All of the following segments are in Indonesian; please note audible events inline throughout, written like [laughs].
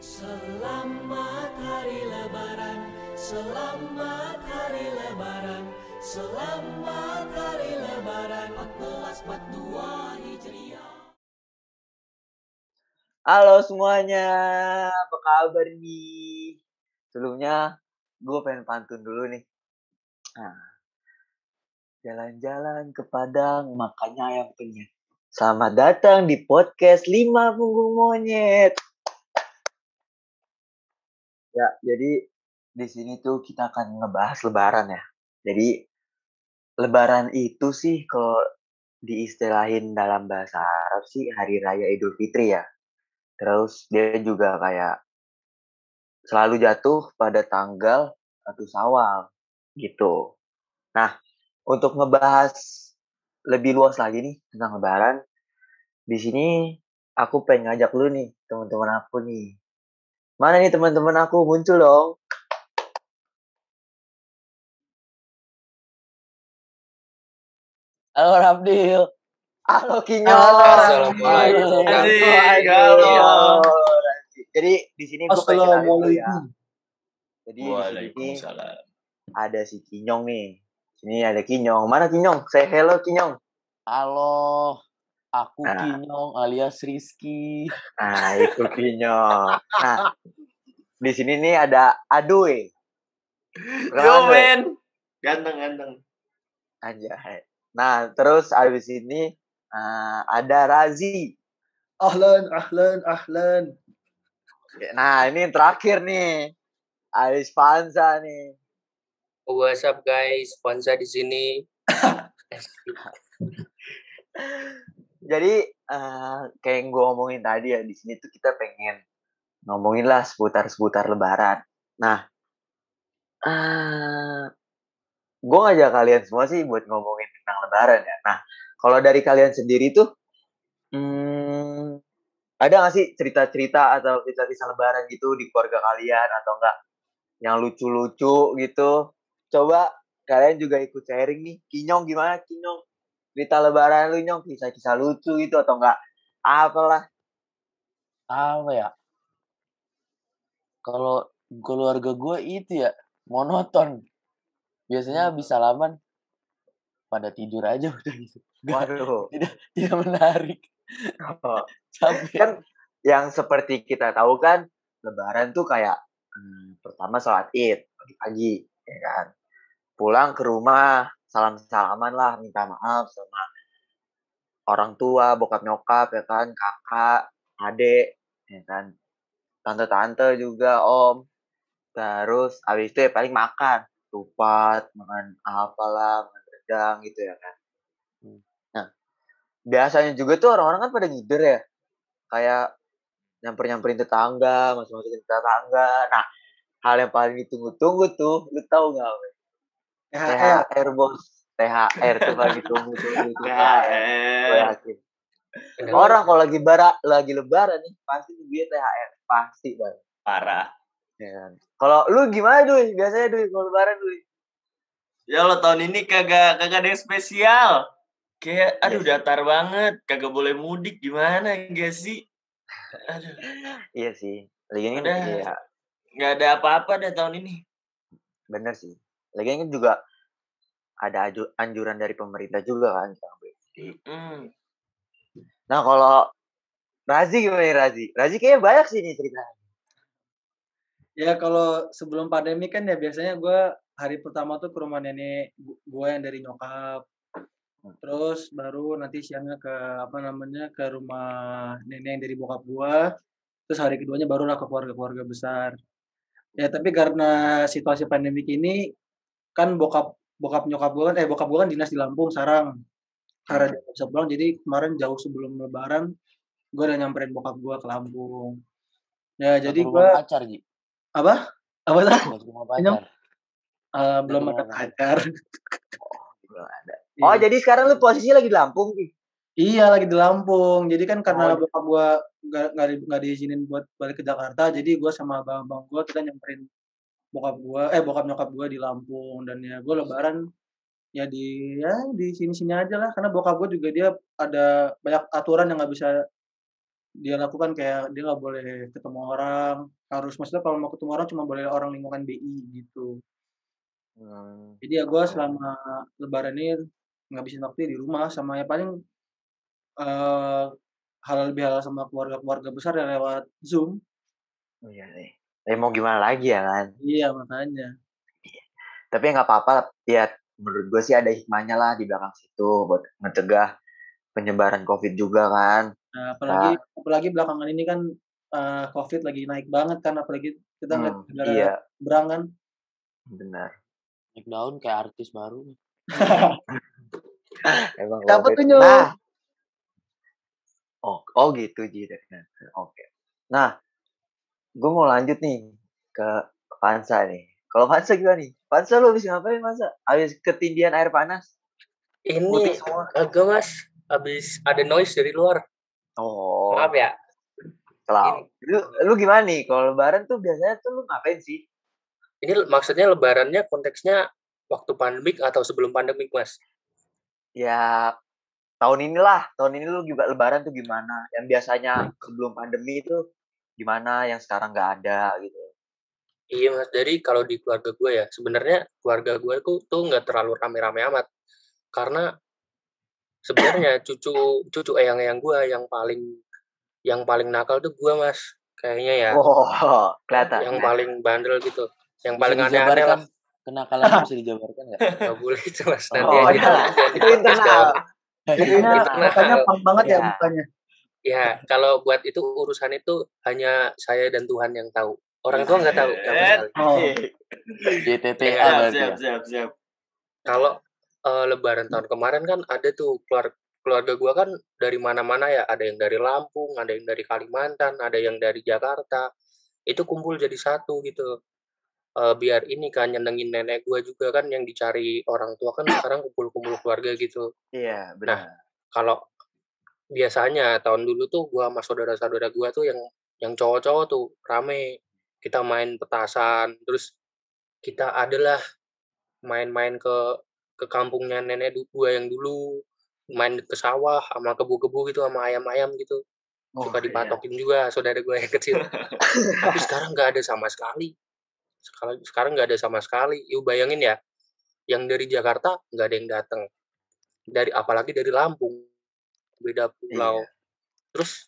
Selamat hari lebaran Selamat hari lebaran Selamat hari lebaran 1442 Hijriah Halo semuanya, apa kabar nih? Sebelumnya gue pengen pantun dulu nih. Nah, jalan-jalan ke Padang, makanya ayam penyet. Selamat datang di podcast 5 punggung monyet. Ya, jadi di sini tuh kita akan ngebahas lebaran ya. Jadi lebaran itu sih kalau diistilahin dalam bahasa Arab sih hari raya Idul Fitri ya. Terus dia juga kayak selalu jatuh pada tanggal satu Sawal gitu. Nah, untuk ngebahas lebih luas lagi nih tentang lebaran, di sini aku pengen ngajak lu nih teman-teman aku nih. Mana nih teman-teman aku muncul dong? Halo Rabdil. Halo Kinyo. Halo. Assalamualaikum. Halo. halo. Jadi di sini gue pengen ya. Jadi di sini ada si Kinyong nih. Sini ada Kinyong. Mana Kinyong? Say hello Kinyong. Halo. Aku Nah. Kinyong alias Rizky. Nah, itu Kinyong. Nah, [laughs] di sini nih ada Aduy. Yo men. Ganteng ganteng. Anjay. Nah, terus abis ini eh, ada Razi. Ahlan, ahlan, ahlan. Nah, ini yang terakhir nih. Aris Panza nih. What's up guys? Ponza di sini. [laughs] Jadi eh, kayak yang gue ngomongin tadi ya di sini tuh kita pengen ngomongin lah seputar-seputar Lebaran. Nah, eh gue ngajak kalian semua sih buat ngomongin tentang Lebaran ya. Nah, kalau dari kalian sendiri tuh, hmm, ada nggak sih cerita-cerita atau kisah-kisah Lebaran gitu di keluarga kalian atau enggak yang lucu-lucu gitu? Coba kalian juga ikut sharing nih. Kinyong gimana Kinyong? Cerita Lebaran lu Nyong, kisah-kisah lucu gitu atau enggak? Apalah. Apa ya? Kalau keluarga gue itu ya monoton. Biasanya habis salaman pada tidur aja [laughs] udah gitu. Waduh. [laughs] tidak menarik. [laughs] Capek. kan yang seperti kita tahu kan lebaran tuh kayak hmm, pertama sholat id pagi-pagi ya kan pulang ke rumah salam-salaman lah minta maaf sama orang tua bokap nyokap ya kan kakak adik ya kan. Tante-tante juga om. Terus habis itu ya paling makan. Tupat makan apalah makan rendang gitu ya kan. Nah biasanya juga tuh orang-orang kan pada ngider ya. Kayak nyamper-nyamperin tetangga, masuk-masukin tetangga. Nah, hal yang paling ditunggu-tunggu tuh, lu tahu nggak? THR. THR bos, THR tuh paling ditunggu-tunggu tuh. Gue yakin. Orang kalau lagi bara, lagi lebaran nih, pasti dia THR, pasti banget. Parah. Ya kan? Kalau lu gimana duy? Biasanya duy kalau lebaran duy? Ya lo tahun ini kagak kagak ada yang spesial. Kayak aduh Iya sih. datar banget, kagak boleh mudik gimana gak sih? Aduh, Iya sih. Lagi Udah. iya, nggak ada apa-apa deh tahun ini. bener sih. Lagi kan juga ada anjuran dari pemerintah juga kan. Mm. Nah kalau Razi gimana nih Razi? Razi kayaknya banyak sih nih ceritanya. Ya kalau sebelum pandemi kan ya biasanya gue hari pertama tuh ke rumah nenek gue yang dari nyokap. Terus baru nanti siangnya ke apa namanya ke rumah nenek yang dari bokap gue. Terus hari keduanya barulah ke keluarga-keluarga besar. Ya tapi karena situasi pandemik ini kan bokap bokap nyokap gue kan eh bokap gue kan dinas di Lampung Sarang. Karena dia nggak bisa pulang jadi kemarin jauh sebelum lebaran gue udah nyamperin bokap gue ke Lampung. Ya jadi Ke gue pacar Ji. apa apa pacar. Eh, belum Belum ada pacar Belum ada. Oh Iya. jadi sekarang lu posisinya lagi di Lampung nih? iya lagi di Lampung jadi kan karena Oh. bokap gua nggak nggak di- nggak diizinin buat balik ke Jakarta jadi gua sama abang abang gua kita nyamperin bokap gua eh bokap nyokap gua di Lampung dan ya gua lebaran ya di ya di sini sini aja lah karena bokap gua juga dia ada banyak aturan yang nggak bisa dia lakukan kayak dia nggak boleh ketemu orang harus maksudnya kalau mau ketemu orang cuma boleh orang lingkungan BI gitu Hmm. jadi ya gue selama lebaran ini ngabisin waktu di rumah sama ya paling eh halal bihalal sama keluarga-keluarga besar ya lewat Zoom Oh, iya nih. Tapi mau gimana lagi ya kan? iya makanya Tapi nggak apa-apa. Ya menurut gue sih ada hikmahnya lah di belakang situ buat mencegah penyebaran COVID juga kan. Nah, apalagi apalagi belakangan ini kan eh, COVID lagi naik banget kan apalagi kita ngeliat Hmm, negara iya, berang kan benar. naik daun kayak artis baru. [laughs] Emang Siapa COVID. tuh? Nah. Oh, oh gitu Ji. Nah, Oke. Nah, gue mau lanjut nih ke Pansa nih. Kalau Pansa gimana nih? Pansa lu habis ngapain Pansa? Habis ketindihan air panas? Putih Ini semua. agak mas, habis ada noise dari luar. Oh, Maaf ya. Selalu. Lu, lu gimana nih? Kalau lebaran tuh biasanya tuh lu ngapain sih? Ini maksudnya lebarannya konteksnya waktu pandemik atau sebelum pandemik mas? Ya tahun inilah, tahun ini lu juga lebaran tuh gimana? Yang biasanya sebelum pandemi itu gimana? Yang sekarang nggak ada gitu. Iya mas, jadi kalau di keluarga gue ya, sebenarnya keluarga gue tuh tuh nggak terlalu rame-rame amat. Karena sebenarnya [coughs] cucu cucu eyang-eyang gue yang paling yang paling nakal tuh gue mas, kayaknya ya. Oh, [laughs] kelihatan. yang paling bandel gitu. Yang Bisa paling aneh-aneh lah. kenakalannya [laughs] bisa dijabarkan nggak? Nggak boleh itu mas. [laughs] Nanti Oh, aja iya. jangan Itu internal. Itu mukanya kenal. pang banget ya Iya. Ya, kalau buat itu urusan itu hanya saya dan Tuhan yang tahu. Orang tua nggak tahu sama sekali. oh [laughs] Iya, Siap, berarti siap, ya. siap, siap. Kalau eh, Lebaran tahun kemarin kan ada tuh keluar keluarga gua kan dari mana-mana ya. Ada yang dari Lampung, ada yang dari Kalimantan, ada yang dari Jakarta. Itu kumpul jadi satu gitu. Eh, biar ini kan nyenengin nenek gua juga kan yang dicari orang tua kan sekarang kumpul-kumpul keluarga gitu. Iya, benar. kalau biasanya tahun dulu tuh gua sama saudara-saudara gua tuh yang yang cowok-cowok tuh rame. Kita main petasan terus kita adalah main-main ke ke kampungnya nenek gua yang dulu main ke sawah sama kebu-kebu gitu sama ayam-ayam gitu. Oh, suka iya. dipatokin juga saudara gua yang kecil. [laughs] Tapi sekarang nggak ada sama sekali. Sekarang sekarang nggak ada sama sekali. Yuk bayangin ya yang dari Jakarta nggak ada yang datang dari apalagi dari Lampung beda pulau Iya. terus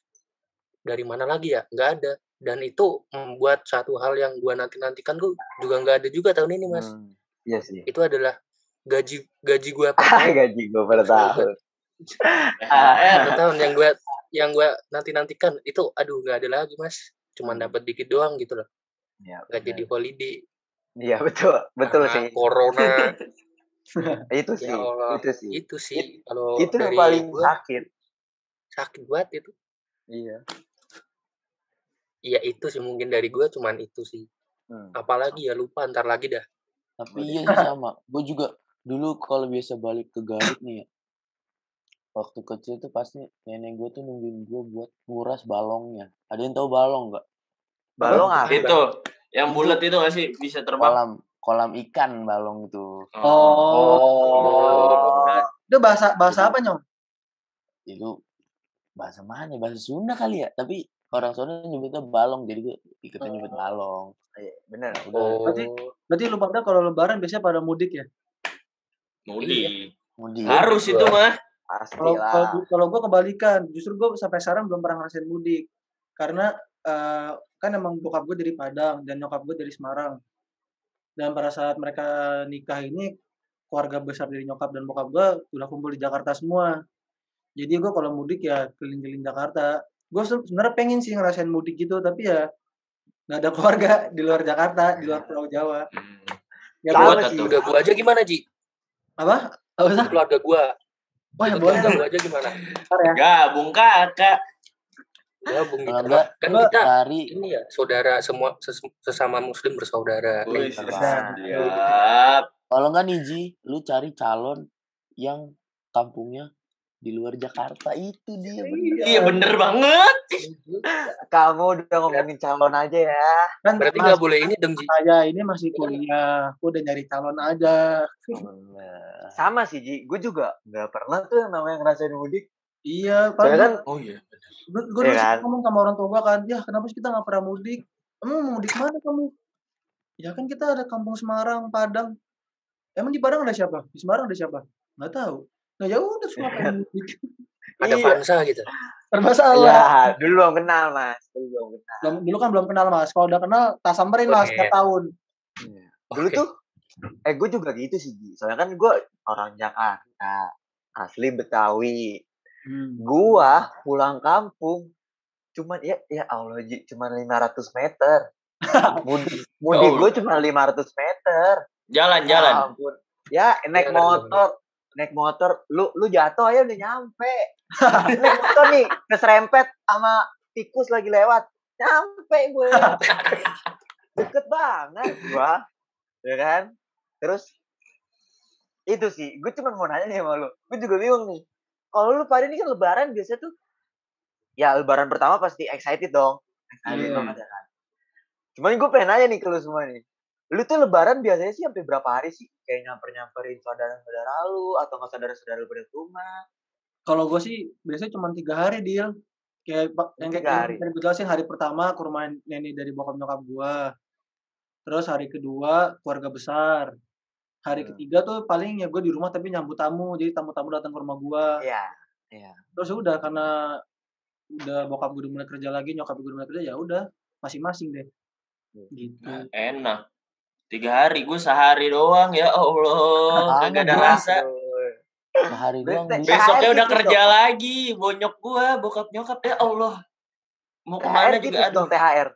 dari mana lagi ya nggak ada dan itu membuat satu hal yang gua nanti nantikan gua juga nggak ada juga tahun ini mas Hmm, iya sih. itu adalah gaji gaji gua [laughs] per tahun gaji gue per tahun. THR. per tahun yang gua yang gua nanti nantikan itu aduh nggak ada lagi mas cuman Hmm. dapat dikit doang gitu loh Iya, nggak benar. jadi holiday Iya, betul. Betul Karena sih. corona [laughs] Itu sih. ya Allah Itu sih. itu sih kalau Itu yang paling gua sakit. Sakit banget itu Iya. Iya itu sih mungkin dari gua cuman itu sih Hmm. apalagi ya lupa ntar lagi dah Tapi iya sih sama. Gue juga dulu kalau biasa balik ke Garut nih ya. Waktu kecil tuh pasti nenek gue tuh nungguin gue buat nguras balongnya. Ada yang tahu balong nggak? Balong apa? Itu yang bulat itu nggak sih bisa terbang? Kolam kolam ikan balong itu. oh itu bahasa bahasa apa nyong Itu bahasa mana? ya? Bahasa Sunda kali ya. Tapi orang Sunda nyebutnya balong. Jadi gue ikutnya nyebut balong. Iya, benar. Udah. oh Berarti- berarti lu pada kalau lebaran biasanya pada mudik ya Mudik. Mudik. Harus itu mah. kalau kalau kalau gue kebalikan justru gue sampai sekarang belum pernah ngerasain mudik karena eh, kan emang bokap gue dari Padang dan nyokap gue dari Semarang dan pada saat mereka nikah ini keluarga besar dari nyokap dan bokap gue udah kumpul di Jakarta semua jadi gue kalau mudik ya keliling-keliling Jakarta. Gue sebenarnya pengen sih ngerasain mudik gitu tapi ya nggak ada [laughs] keluarga di luar Jakarta di luar Pulau Jawa. Ya Sama boleh sih. sih. keluarga gua aja gimana Ji? Apa? Apa sih? Keluarga gua. Wah ya boleh. keluarga gua aja gimana? Ntar ya. Gabung kakak. gabung gitu enggak, kan kita cari ini ya saudara semua ses- sesama muslim bersaudara. Wih, Nah. siap. kalau enggak nih Ji, lu cari calon yang kampungnya di luar Jakarta itu dia bener. Iya bener banget. [laughs] Kamu udah ngomongin calon aja ya. kan berarti nggak boleh ini dong Ji saya ini masih kuliah aku udah nyari calon aja Bener. Sama sih Ji, gue juga nggak pernah tuh yang namanya ngerasain mudik. Iya, Soalnya kan Oh iya. gue gue Iya dulu kan? ngomong sama orang tua gue kan, ya kenapa sih kita nggak pernah mudik? Emang mau mudik mana kamu? Ya kan kita ada kampung Semarang, Padang. Emang di Padang ada siapa? Di Semarang ada siapa? Nggak tahu. Nah ya udah semua mudik. Ada Iya. Vansa gitu. Bermasalah. Ya, dulu belum kenal, Mas. Dulu belum kenal. Belum, dulu kan belum kenal mas. Kalau udah kenal, tak samperin mas setiap tahun. Iya. Dulu Oke. tuh eh gue juga gitu sih. Soalnya kan gue orang Jakarta, asli Betawi. Hmm. Gua pulang kampung cuman ya ya Allah Ji, cuman 500 meter. [laughs] Mudik mudik Allah. gue cuma 500 meter. Jalan, Ya jalan. Ya naik Jalan, motor, naik motor, lu lu jatuh aja udah nyampe. [laughs] naik motor nih keserempet sama tikus lagi lewat. Nyampe gue. [laughs] Deket banget gua. Ya kan? Terus itu sih, gue cuma mau nanya nih sama lu. Gue juga bingung nih. Kalau lu pada ini kan lebaran biasa tuh ya lebaran pertama pasti excited dong. Excited Iya. banget ya kan. Cuman gue pengen nanya nih ke lu semua nih. Lu tuh lebaran biasanya sih sampai berapa hari sih? Kayak nyamper-nyamperin saudara-saudara lu atau nggak saudara-saudara lu pada rumah? Kalau gue sih biasanya cuma tiga hari deal. Kayak yang kayak Tiga yang hari. tadi gue jelasin hari pertama ke rumah nenek dari bokap nyokap gue. Terus hari kedua keluarga besar. Hari Hmm. ketiga tuh paling ya gue di rumah tapi nyambut tamu. Jadi tamu-tamu datang ke rumah gue. Iya. Iya. Terus udah karena udah bokap gue udah mulai kerja lagi, nyokap gue udah mulai kerja ya udah masing-masing deh. Hmm. Gitu. Nah, enak. Tiga hari, gue sehari doang. Ya Allah, kagak ada rasa. Sehari doang. Besoknya udah tipis kerja dong. lagi. Bonyok gua, bokap nyokap. Ya Allah. Mau ke mana tipis juga aduh. dong THR.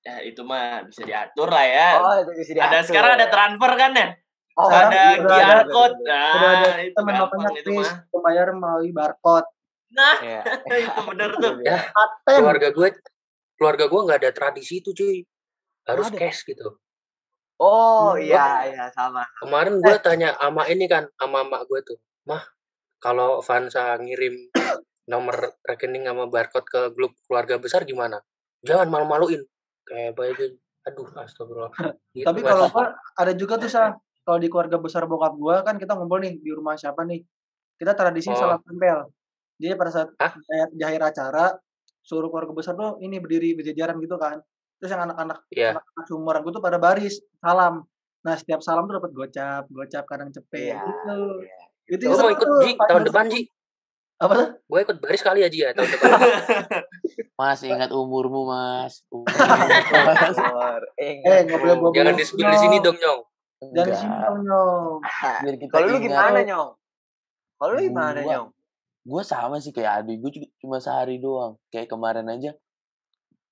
Ya itu mah bisa diatur lah ya. Oh, itu bisa ada sekarang ada transfer kan ya? Oh, ada QR ada- code. Ada Nah, itu temen gampang namanya itu Kris, mah. pembayar melalui barcode. Nah, Iya. [laughs] itu bener tuh. Ya, keluarga gue keluarga gue nggak ada tradisi itu cuy. Harus Ada. cash gitu. Oh, Hmm. iya, iya sama. Kemarin gue tanya sama ini kan, sama mak gue tuh, mah kalau Vansa ngirim nomor rekening sama barcode ke grup keluarga besar gimana? Jangan malu-maluin. Kayak baik aduh astagfirullah. Gitu, Tapi kalau ada juga tuh sa kalau di keluarga besar bokap gua kan kita ngumpul nih di rumah siapa nih. Kita tradisi Oh. salat tempel. Jadi pada saat di akhir acara suruh keluarga besar tuh ini berdiri berjajaran gitu kan. Terus yang anak-anak Iya. anak-anak gue tuh pada baris salam. Nah setiap salam tuh dapat gocap, gocap kadang cepet Iya. gitu. iya. Itu Gue mau ikut Ji tahun depan Ji. Apa tuh? Gue ikut baris kali ya Ji ya tahun depan. [laughs] Mas ingat umurmu mas. Umurmu, Mas. Umur, [laughs] Eh nggak boleh umur. bawa Jangan di spill di sini dong nyong. Jangan di sini Enggak. dong nyong. [laughs] Kalau lu gimana, Nyong? Kalau lu gimana, Nyong? Gue sama sih kayak adik gue cuma sehari doang. Kayak kemarin aja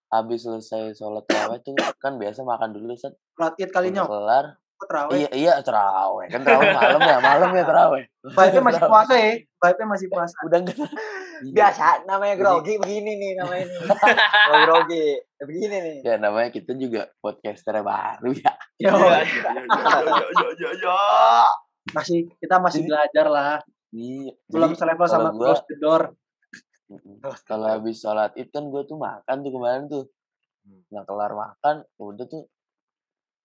habis selesai sholat tarawih tuh kan biasa makan dulu set id kali nyong. kelar Kok terawih? iya iya terawih kan terawih malam ya malam ya terawih Vibe-nya masih puasa ya. Vibe-nya masih puasa. udah enggak [laughs] Iya. Biasa namanya grogi begini nih namanya nih. [laughs] Grogi begini nih. ya namanya kita juga podcaster baru ya Yo, Ya, ya, ya, ya, ya, ya, ya. masih kita masih belajar lah. iya Belum Jadi, selevel sama close the door. Kalau habis sholat id kan gue tuh makan tuh kemarin tuh nah kelar makan udah tuh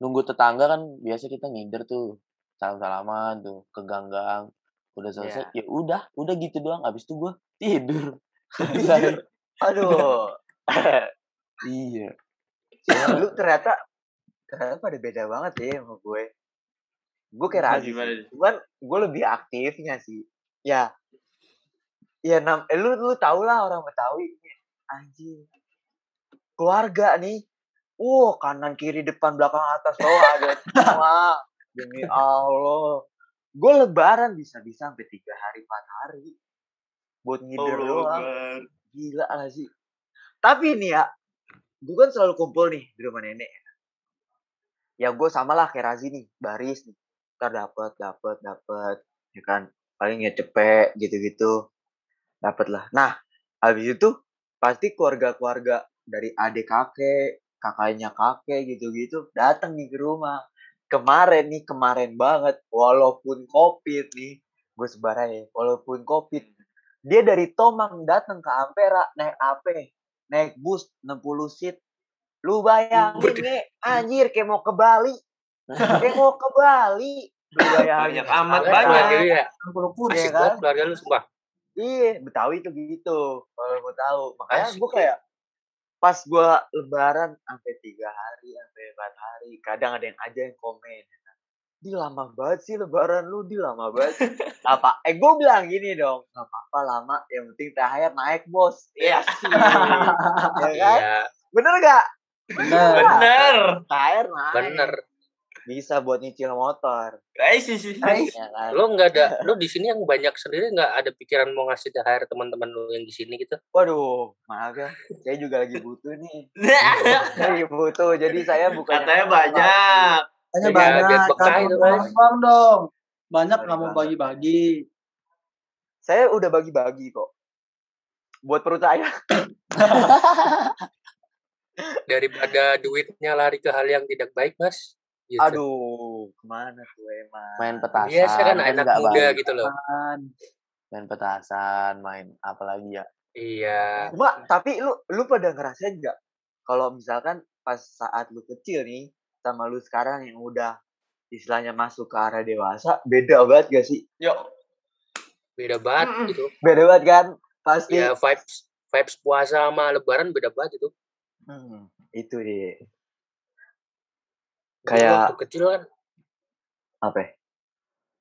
nunggu tetangga kan biasa kita ngider tuh salam salaman tuh ke ganggang udah selesai ya udah udah gitu doang abis itu gue tidur [laughs] Selesai. [laughs] Aduh. [laughs] iya lu ternyata ternyata pada beda banget ya sama gue. Gue kayak Gimana, Razi gimana? sih. Cuman gue lebih aktifnya sih. Ya. Ya nam, eh, lu lu tau lah orang Betawi. Anjing. Keluarga nih. Wah, kanan kiri depan belakang atas bawah ada semua. [laughs] Demi Allah. Gue lebaran bisa-bisa sampai tiga hari empat hari. Buat ngider Allah doang. Akbar. Gila lah sih. Tapi ini ya, gue kan selalu kumpul nih di rumah nenek. Ya gue sama lah kayak Razi nih, baris nih. Ntar dapet, dapet, dapet. Ya kan, paling ya cepet gitu-gitu. Dapet lah. Nah, habis itu pasti keluarga-keluarga dari adik kakek, kakaknya kakek gitu-gitu datang nih ke rumah. Kemarin nih, kemarin banget. Walaupun covid nih, gue sebarai walaupun covid dia dari Tomang datang ke Ampera naik AP naik bus 60 seat lu bayangin nih anjir kayak mau ke Bali kayak mau ke Bali lu bayangin Banyak amat, Ampera. banyak. Ya. 60 kursi. Iya Asik kan? banget keluarga lu sumpah. Iya, Betawi tuh gitu. Kalau mau tahu, makanya gue ya. kayak pas gue Lebaran sampai tiga hari, sampai empat hari, kadang ada yang aja yang komen. Di lama banget sih Lebaran lu, di lama banget. Apa? Eh gue bilang gini dong, nggak apa-apa lama, yang penting THR naik bos. Iya sih, ya kan? Iya, Bener gak? Benar. Bener. THR naik. bener. Bisa buat nyicil motor. Sih, sih. Ya kan? Lo nggak ada, lo di sini yang banyak sendiri nggak ada pikiran mau ngasih THR teman-teman lo yang di sini gitu? Waduh, maaf ya. Saya juga lagi butuh nih. [laughs] Lagi butuh, jadi saya bukan Katanya banyak. Tanya Ya, banyak, biar bekah kan kan. dong. Banyak nggak mau bagi-bagi. Saya udah bagi-bagi kok. Buat perut saya. [laughs] Daripada duitnya lari ke hal yang tidak baik, mas. Gitu. Aduh, ke mana tuh emang? Main petasan. Biasa kan kan anak muda baik. gitu loh. Kan. Main petasan, main apa lagi ya? Iya. Cuma, tapi lu lu pada ngerasain nggak? Kalau misalkan pas saat lu kecil nih, sama lu sekarang yang udah istilahnya masuk ke arah dewasa, beda banget gak sih? Yuk. Beda banget Mm-mm. gitu. Beda banget kan? Pasti. Ya vibes vibes puasa sama lebaran beda banget itu. Hmm, itu deh. Kayak waktu kecil kan, apa? ya?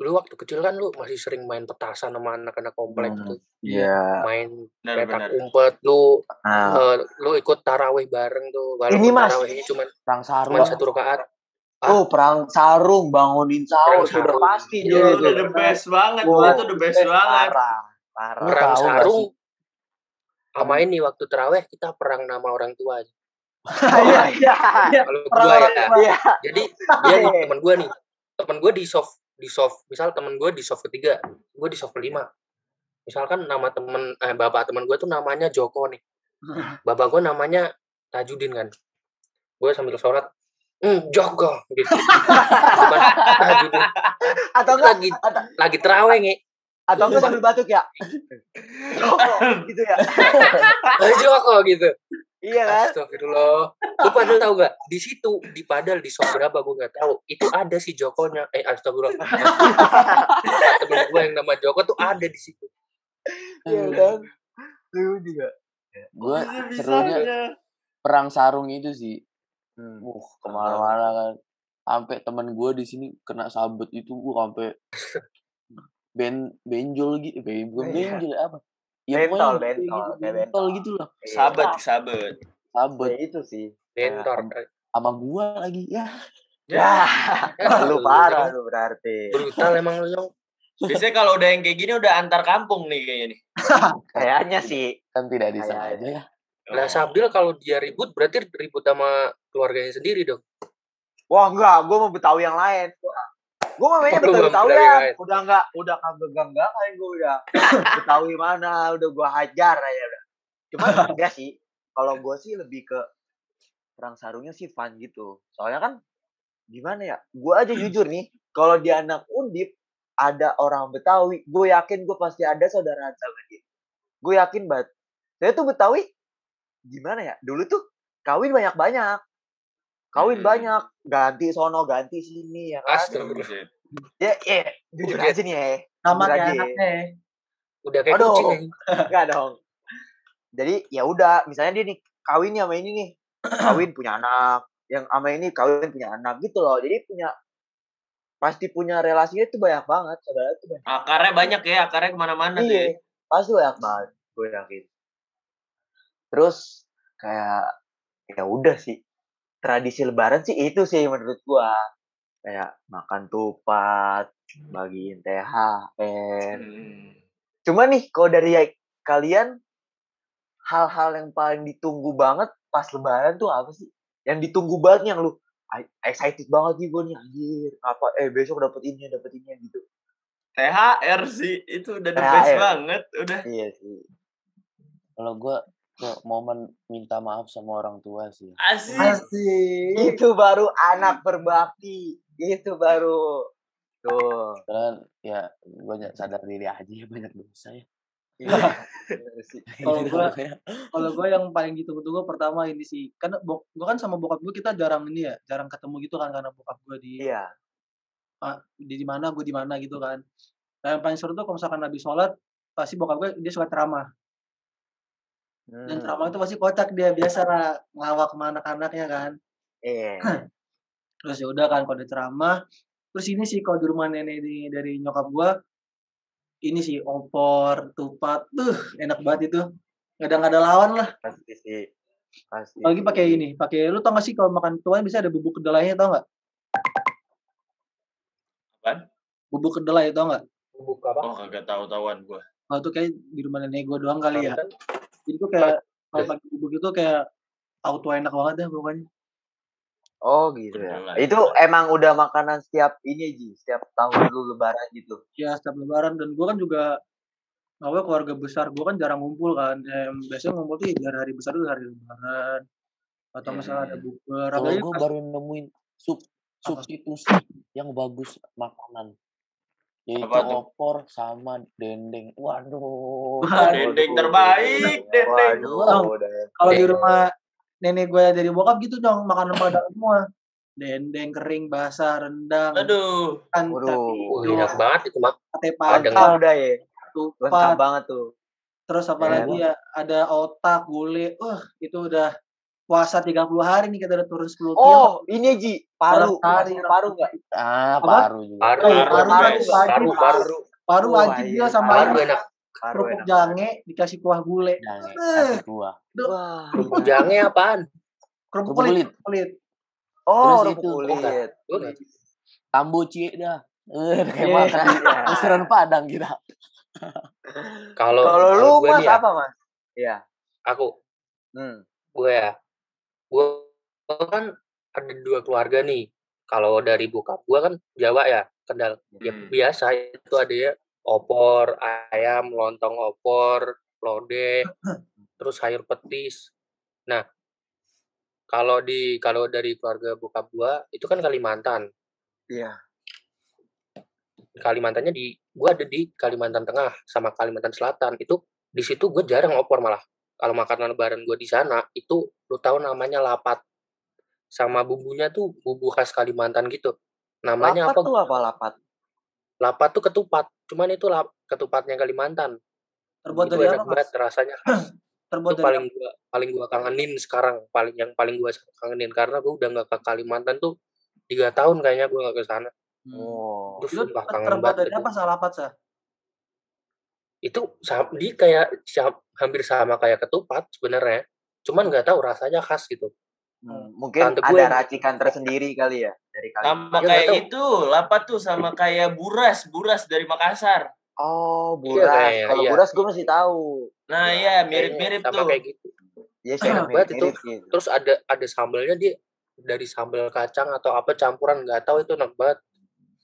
dulu waktu kecil kan lu masih sering main petasan sama anak-anak komplek Hmm, gitu. Iya. Main Bener, petak bener. umpet lu Nah, eh, lu ikut tarawih bareng tuh. Walaupun Ini, Mas. tarawihnya cuma Perang sarung. cuma satu rakaat. Ah. Oh, perang sarung, bangunin sahur, itu sarung. pasti Itu dulu udah tuh. the best banget. Wow. Itu the best banget. Parah, parah. Perang sarung sama ini waktu terawih kita perang nama orang tua. [laughs] Iya, iya. Kalau Perang gua orang ya. Iya. Jadi dia nih teman gua nih. Teman gua di soft di soft misal teman gua di soft ketiga, gua di soft kelima. Misalkan nama temen eh, bapak teman gua tuh namanya Joko nih. [laughs] Bapak gua namanya Tajudin kan. Gua sambil sholat, hmm, Joko gitu. Bukan Tajudin. Atau enggak, lagi atau, lagi terawih nih. atau enggak sambil batuk ya? [laughs] Joko, gitu ya. Eh, Joko gitu. Iya kan? Astagfirullah. Lu padahal tahu gak? Di situ, di padahal di soft berapa gue gak tahu. Itu ada si Jokonya. Eh, astagfirullah. [laughs] Temen gue yang nama Joko tuh ada di situ. Iya kan? Lu juga. Gue Bisa-bisanya. serunya perang sarung itu sih. Hmm. Uh, ke mana-mana kan. Sampai temen gue di sini kena sabet itu, gua sampai [laughs] ben benjol gitu, ben, bukan Iya. benjol apa? Ya Bentol, pokoknya bentol, gitu, bentol bentol. gitu loh. Iya. Sabet, sabet. Sabet Ya itu sih. Bentor. sama gua lagi ya. Ya, Ya, lu parah lu berarti. Brutal emang lu, Yong. Biasanya kalau udah yang kayak gini udah antar kampung nih kayaknya nih. [laughs] Kayaknya sih. Kan tidak disengaja ya. Lah Sabil kalau dia ribut berarti ribut sama keluarganya sendiri dong. Wah enggak, gue mau Betawi yang lain. Gue mainnya Betawi lain. Udah enggak, udah kagak ganggang kan gue udah. Betawi mana, udah gue hajar aja udah. Cuma [laughs] enggak sih. Kalau gue sih lebih ke perang sarungnya sih fun gitu. Soalnya kan gimana ya? Gue aja jujur nih, kalau di anak undip ada orang Betawi, gue yakin gue pasti ada saudaraan sama dia. Gue yakin banget. Saya tuh Betawi gimana ya? Dulu tuh kawin banyak-banyak. Kawin Hmm. banyak, ganti sono, ganti sini ya kan. Astagfirullah. Ya, ya, jujur aja nih ya. Sama Jujur kayak aja. anaknya. Udah kayak Aduh. kucing. [laughs] Enggak dong. Jadi ya udah, misalnya dia nih kawinnya sama ini nih, [clears throat] kawin punya anak, yang sama ini kawin punya anak gitu loh. Jadi punya pasti punya relasinya itu banyak banget, saudara itu banyak. Akarnya banyak ya, akarnya ke mana-mana tuh ya. Iya, pasti banyak banget, gue yakin. Terus kayak ya udah sih tradisi Lebaran sih itu sih menurut gua kayak makan tupat, bagiin THR. Hmm. Cuma nih kalau dari kalian hal-hal yang paling ditunggu banget pas Lebaran tuh apa sih? Yang ditunggu banget yang lu "Ay, excited banget nih gue nih anjir apa eh besok dapat ini dapat ini gitu THR sih, itu udah the best THR. banget. Udah. iya sih Kalau gua momen minta maaf sama orang tua sih. Asik. Asik. itu baru anak berbakti itu baru tuh Karena ya ny- sadar diri aja ya banyak dosa ya. iya. [laughs] Kalau Gitu gua- makanya. Kalau gue yang paling ditunggu-tunggu pertama ini sih, karena bok, gue kan sama bokap gue kita jarang ini ya, jarang ketemu gitu kan karena bokap gue di iya di di mana gue di mana gitu kan. Nah, yang paling seru tuh kalau misalkan habis sholat pasti bokap gue dia suka ceramah dan Hmm. ceramah itu pasti kocak dia biasa lah ngelawak sama anak-anaknya kan Iya. [clears throat] terus ya udah kan kalau dia ceramah terus ini sih kalau di rumah nenek ini dari nyokap gua ini sih opor tupat tuh enak banget itu nggak ada nggak ada lawan lah Pasti sih. Pasti. apalagi pakai ini pakai lu tau gak sih kalau makan tuan bisa ada bubuk kedelainya tau nggak Apaan? bubuk kedelai tau nggak Bubuk apa? Oh kagak tahu-tahuan gua. oh itu kayak di rumah nenek gua doang kali ya Jadi tuh kayak kalau pakai bubuk itu kayak auto enak banget dah pokoknya Oh gitu ya. Kedelai. Itu emang udah makanan setiap ini Ji, setiap tahun lu lebaran gitu. ya setiap lebaran dan gua kan juga apa keluarga besar gua kan jarang ngumpul kan Em, biasanya ngumpul tuh ya dari hari besar tuh hari lebaran atau misalnya ada bukber Kalau apalagi gue baru nemuin sub substitusi yang bagus makanan. Yaitu Apa tuh? opor sama dendeng. Waduh. Wah, Dendeng terbaik, dendeng. Waduh, kalau di rumah nenek gue dari bokap gitu dong makanan padang semua dendeng kering basah rendang Aduh. kan Waduh. Enak banget itu mah. sate Padang. Lengkap udah ya. Lengkap tupat banget tuh. terus apa Ya. lagi ya ada otak gulai wah itu udah puasa 30 hari nih kita udah turun 10 kilo Oh, ini Ji, paru. Sehari. paru enggak? Ah, paru juga. Paru, paru, paru, paru, paru, wajib iya, dia sama paru enak. Paru kerupuk enak. jange dikasih kuah gulai Jangan Eh. kasih gua. Wah. Kerupuk jange apaan? kerupuk kulit kulit. kulit Oh, kerupuk kulit. Nggak- Kambuci dah. Eh, kayak Iya. makan restoran Padang kita. Kalau Kalau lu Mas ya, apa, Mas? Iya. aku Hmm. gue ya, gue kan ada dua keluarga nih. Kalau dari bokap gue kan Jawa ya, Kendal. Ya Hmm. biasa itu ada ya opor, ayam, lontong opor, lodeh, terus sayur petis. Nah, kalau di kalau dari keluarga bokap gue itu kan Kalimantan. Iya. Kalimantannya di gue ada di Kalimantan Tengah sama Kalimantan Selatan itu di situ gue jarang opor malah kalau makanan lebaran gue di sana itu lu tahu namanya lapat. Sama bumbunya tuh bumbu khas Kalimantan gitu. Namanya Lapat apa? tuh apa lapat? lapat tuh ketupat. Cuman itu lap, ketupatnya Kalimantan. Terbuat itu dari enak apa banget rasanya. Khas [clears throat] terbuat itu dari paling gua paling gua kangenin sekarang. Paling yang paling gua kangenin. Karena gua udah nggak ke Kalimantan tuh tiga tahun kayaknya gua nggak ke sana. Hmm. Oh. Terus itu terbuat dari apa salapat sah itu dia kayak hampir sama kayak ketupat sebenarnya cuman nggak tahu rasanya khas gitu Hmm, Mungkin Tante ada racikan [laughs] tersendiri kali ya dari Sama Kalimantan. Ya, kayak itu, lapat tuh sama kayak buras, buras dari Makassar. Oh, Iya, buras. kayak- Kalau iya. buras gue masih tahu. Nah, Ya, iya mirip-mirip sama tuh. kayak gitu Iya sih, Enak banget itu. mirip gitu. terus ada ada sambelnya dia dari sambal kacang atau apa campuran nggak tahu itu enak banget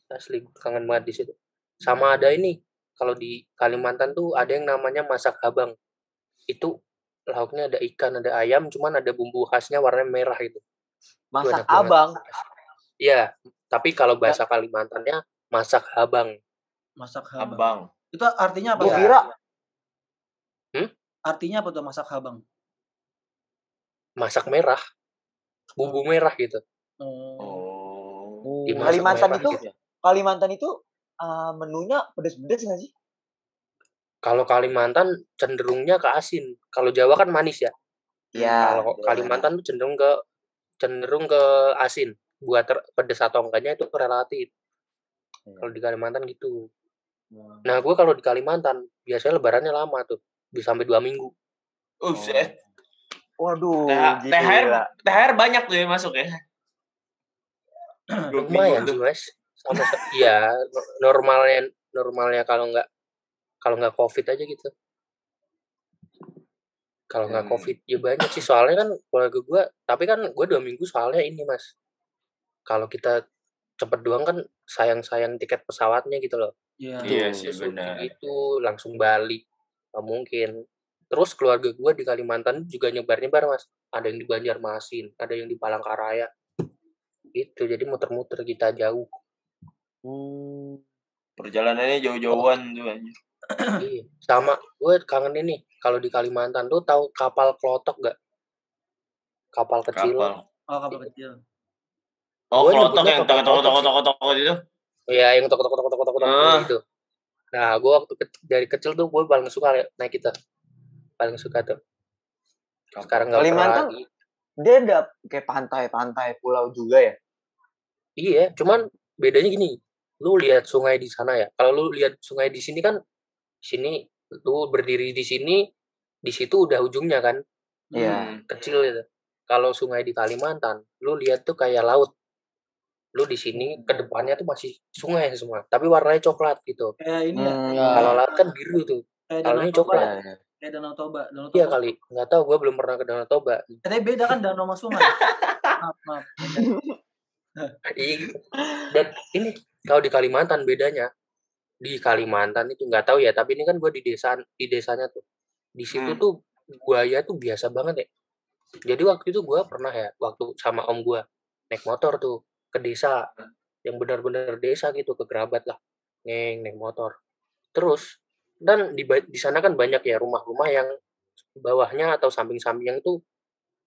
asli kangen banget di situ sama ada ini kalau di Kalimantan tuh ada yang namanya masak habang itu lauknya ada ikan ada ayam cuman ada bumbu khasnya warnanya merah itu Itu Masak banget. abang. Iya, tapi kalau bahasa Kalimantannya masak habang. masak habang Abang. itu artinya apa Sah? kira artinya apa tuh masak habang Masak merah. Bumbu merah gitu. oh. Oh. Dimasak Kalimantan merah itu gitu. Kalimantan itu uh, menunya pedes-pedes nggak sih? Kalau Kalimantan cenderungnya ke asin. Kalau Jawa kan manis ya. Iya. Kalau iya. Kalimantan tuh cenderung ke cenderung ke asin. Buat ter- pedes atau enggaknya itu relatif. Iya. Kalau di Kalimantan gitu. Hmm. Nah, gue kalau di Kalimantan biasanya lebarannya lama tuh, bisa sampai dua minggu. Uset. Waduh, gila. THR, THR banyak tuh ya masuk ya. Lumayan sih tuh. mas. Sama, sa- iya no- normalnya normalnya kalau nggak kalau nggak covid aja gitu. Kalau nggak Hmm. covid ya banyak sih soalnya kan keluarga gue, tapi kan gue dua minggu soalnya ini mas. Kalau kita cepet doang kan sayang-sayang tiket pesawatnya gitu loh. Iya. Iya Terus sih benar. Itu langsung balik. Nggak mungkin. Terus keluarga gue di Kalimantan juga nyebar-nyebar mas. Ada yang di Banjarmasin, ada yang di Palangkaraya. Itu jadi muter-muter kita jauh. Hmm. Perjalanannya jauh-jauhan tuh anjir. iya. Sama gue kangen ini kalau di Kalimantan tuh tahu kapal klotok gak? Kapal kecil. Kapal. oh kapal kecil Oh, Gua klotok yang toko toko toko toko toko itu. Iya, yang tok tok tok tok tok tok Ah. gitu. Nah, gue waktu ke- dari kecil tuh gue paling suka naik itu. Paling suka tuh. Sekarang pernah Kalimantan lagi. dia ada kayak pantai-pantai pulau juga ya. Iya, cuman bedanya gini. Lu lihat sungai di sana ya. Kalau lu lihat sungai di sini kan, sini lu berdiri di sini, di situ udah ujungnya kan, Iya. Hmm. kecil itu. Kalau sungai di Kalimantan, lu lihat tuh kayak laut. Lu di sini ke depannya tuh masih sungai semua, tapi warnanya coklat gitu. Kayak ini ya, Hmm, ya. Kalau laut kan biru tuh. kayak Kalau Danau ini Toba. coklat. Iya, iya. Kayak Danau Toba. Danau Iya Toba. kali, nggak tahu. Gue belum pernah ke Danau Toba. Tapi beda kan danau sama sungai. [laughs] maaf, maaf. Dan ini kalau di Kalimantan bedanya di Kalimantan itu nggak tahu ya, tapi ini kan gue di desa di desanya tuh. Di situ Hmm. tuh buaya tuh biasa banget ya. Jadi waktu itu gue pernah ya, waktu sama om gue naik motor tuh ke desa yang benar-benar desa gitu ke kerabat lah, neng naik motor. Terus dan di di sana kan banyak ya rumah-rumah yang bawahnya atau samping-sampingnya itu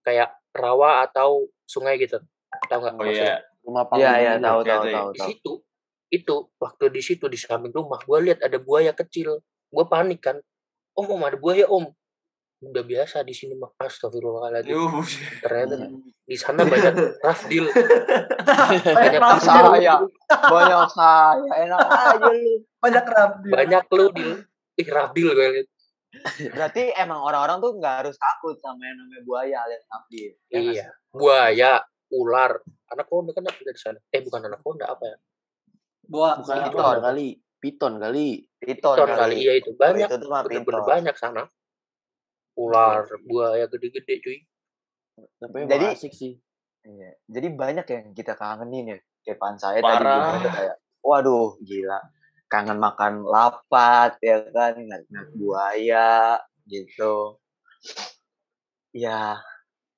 kayak rawa atau sungai gitu. Tahu nggak Oh maksudnya? iya. Rumah Iya, panggung iya, gitu. tahu Iya, tahu iya. tahu di tahu. situ itu waktu di situ di samping rumah gue lihat ada buaya kecil gue panik kan om om ada buaya om udah biasa di sini mah astagfirullahaladzim ternyata di sana banyak [laughs] rafdil Banyak rafdil. saya, banyak saya, enak aja lu. Banyak rafdil. banyak lu di ih rafdil gue liat Berarti emang orang-orang tuh nggak harus takut sama yang namanya buaya alias abdi. Ya iya buaya ular anak konda kan ada di sana eh bukan anak konda apa ya Buah. Bukan Piton. apa kali. Piton kali. Piton, piton kali iya itu banyak Itu tuh mah bener-bener banyak sana ular buaya gede-gede cuy Tapi Jadi asik sih. Iya. Jadi banyak yang kita kangenin ya. Kayak pan saya tadi Parah. juga tuh kayak, waduh gila. Kangen makan lapat ya kan, ngeliat buaya gitu. Ya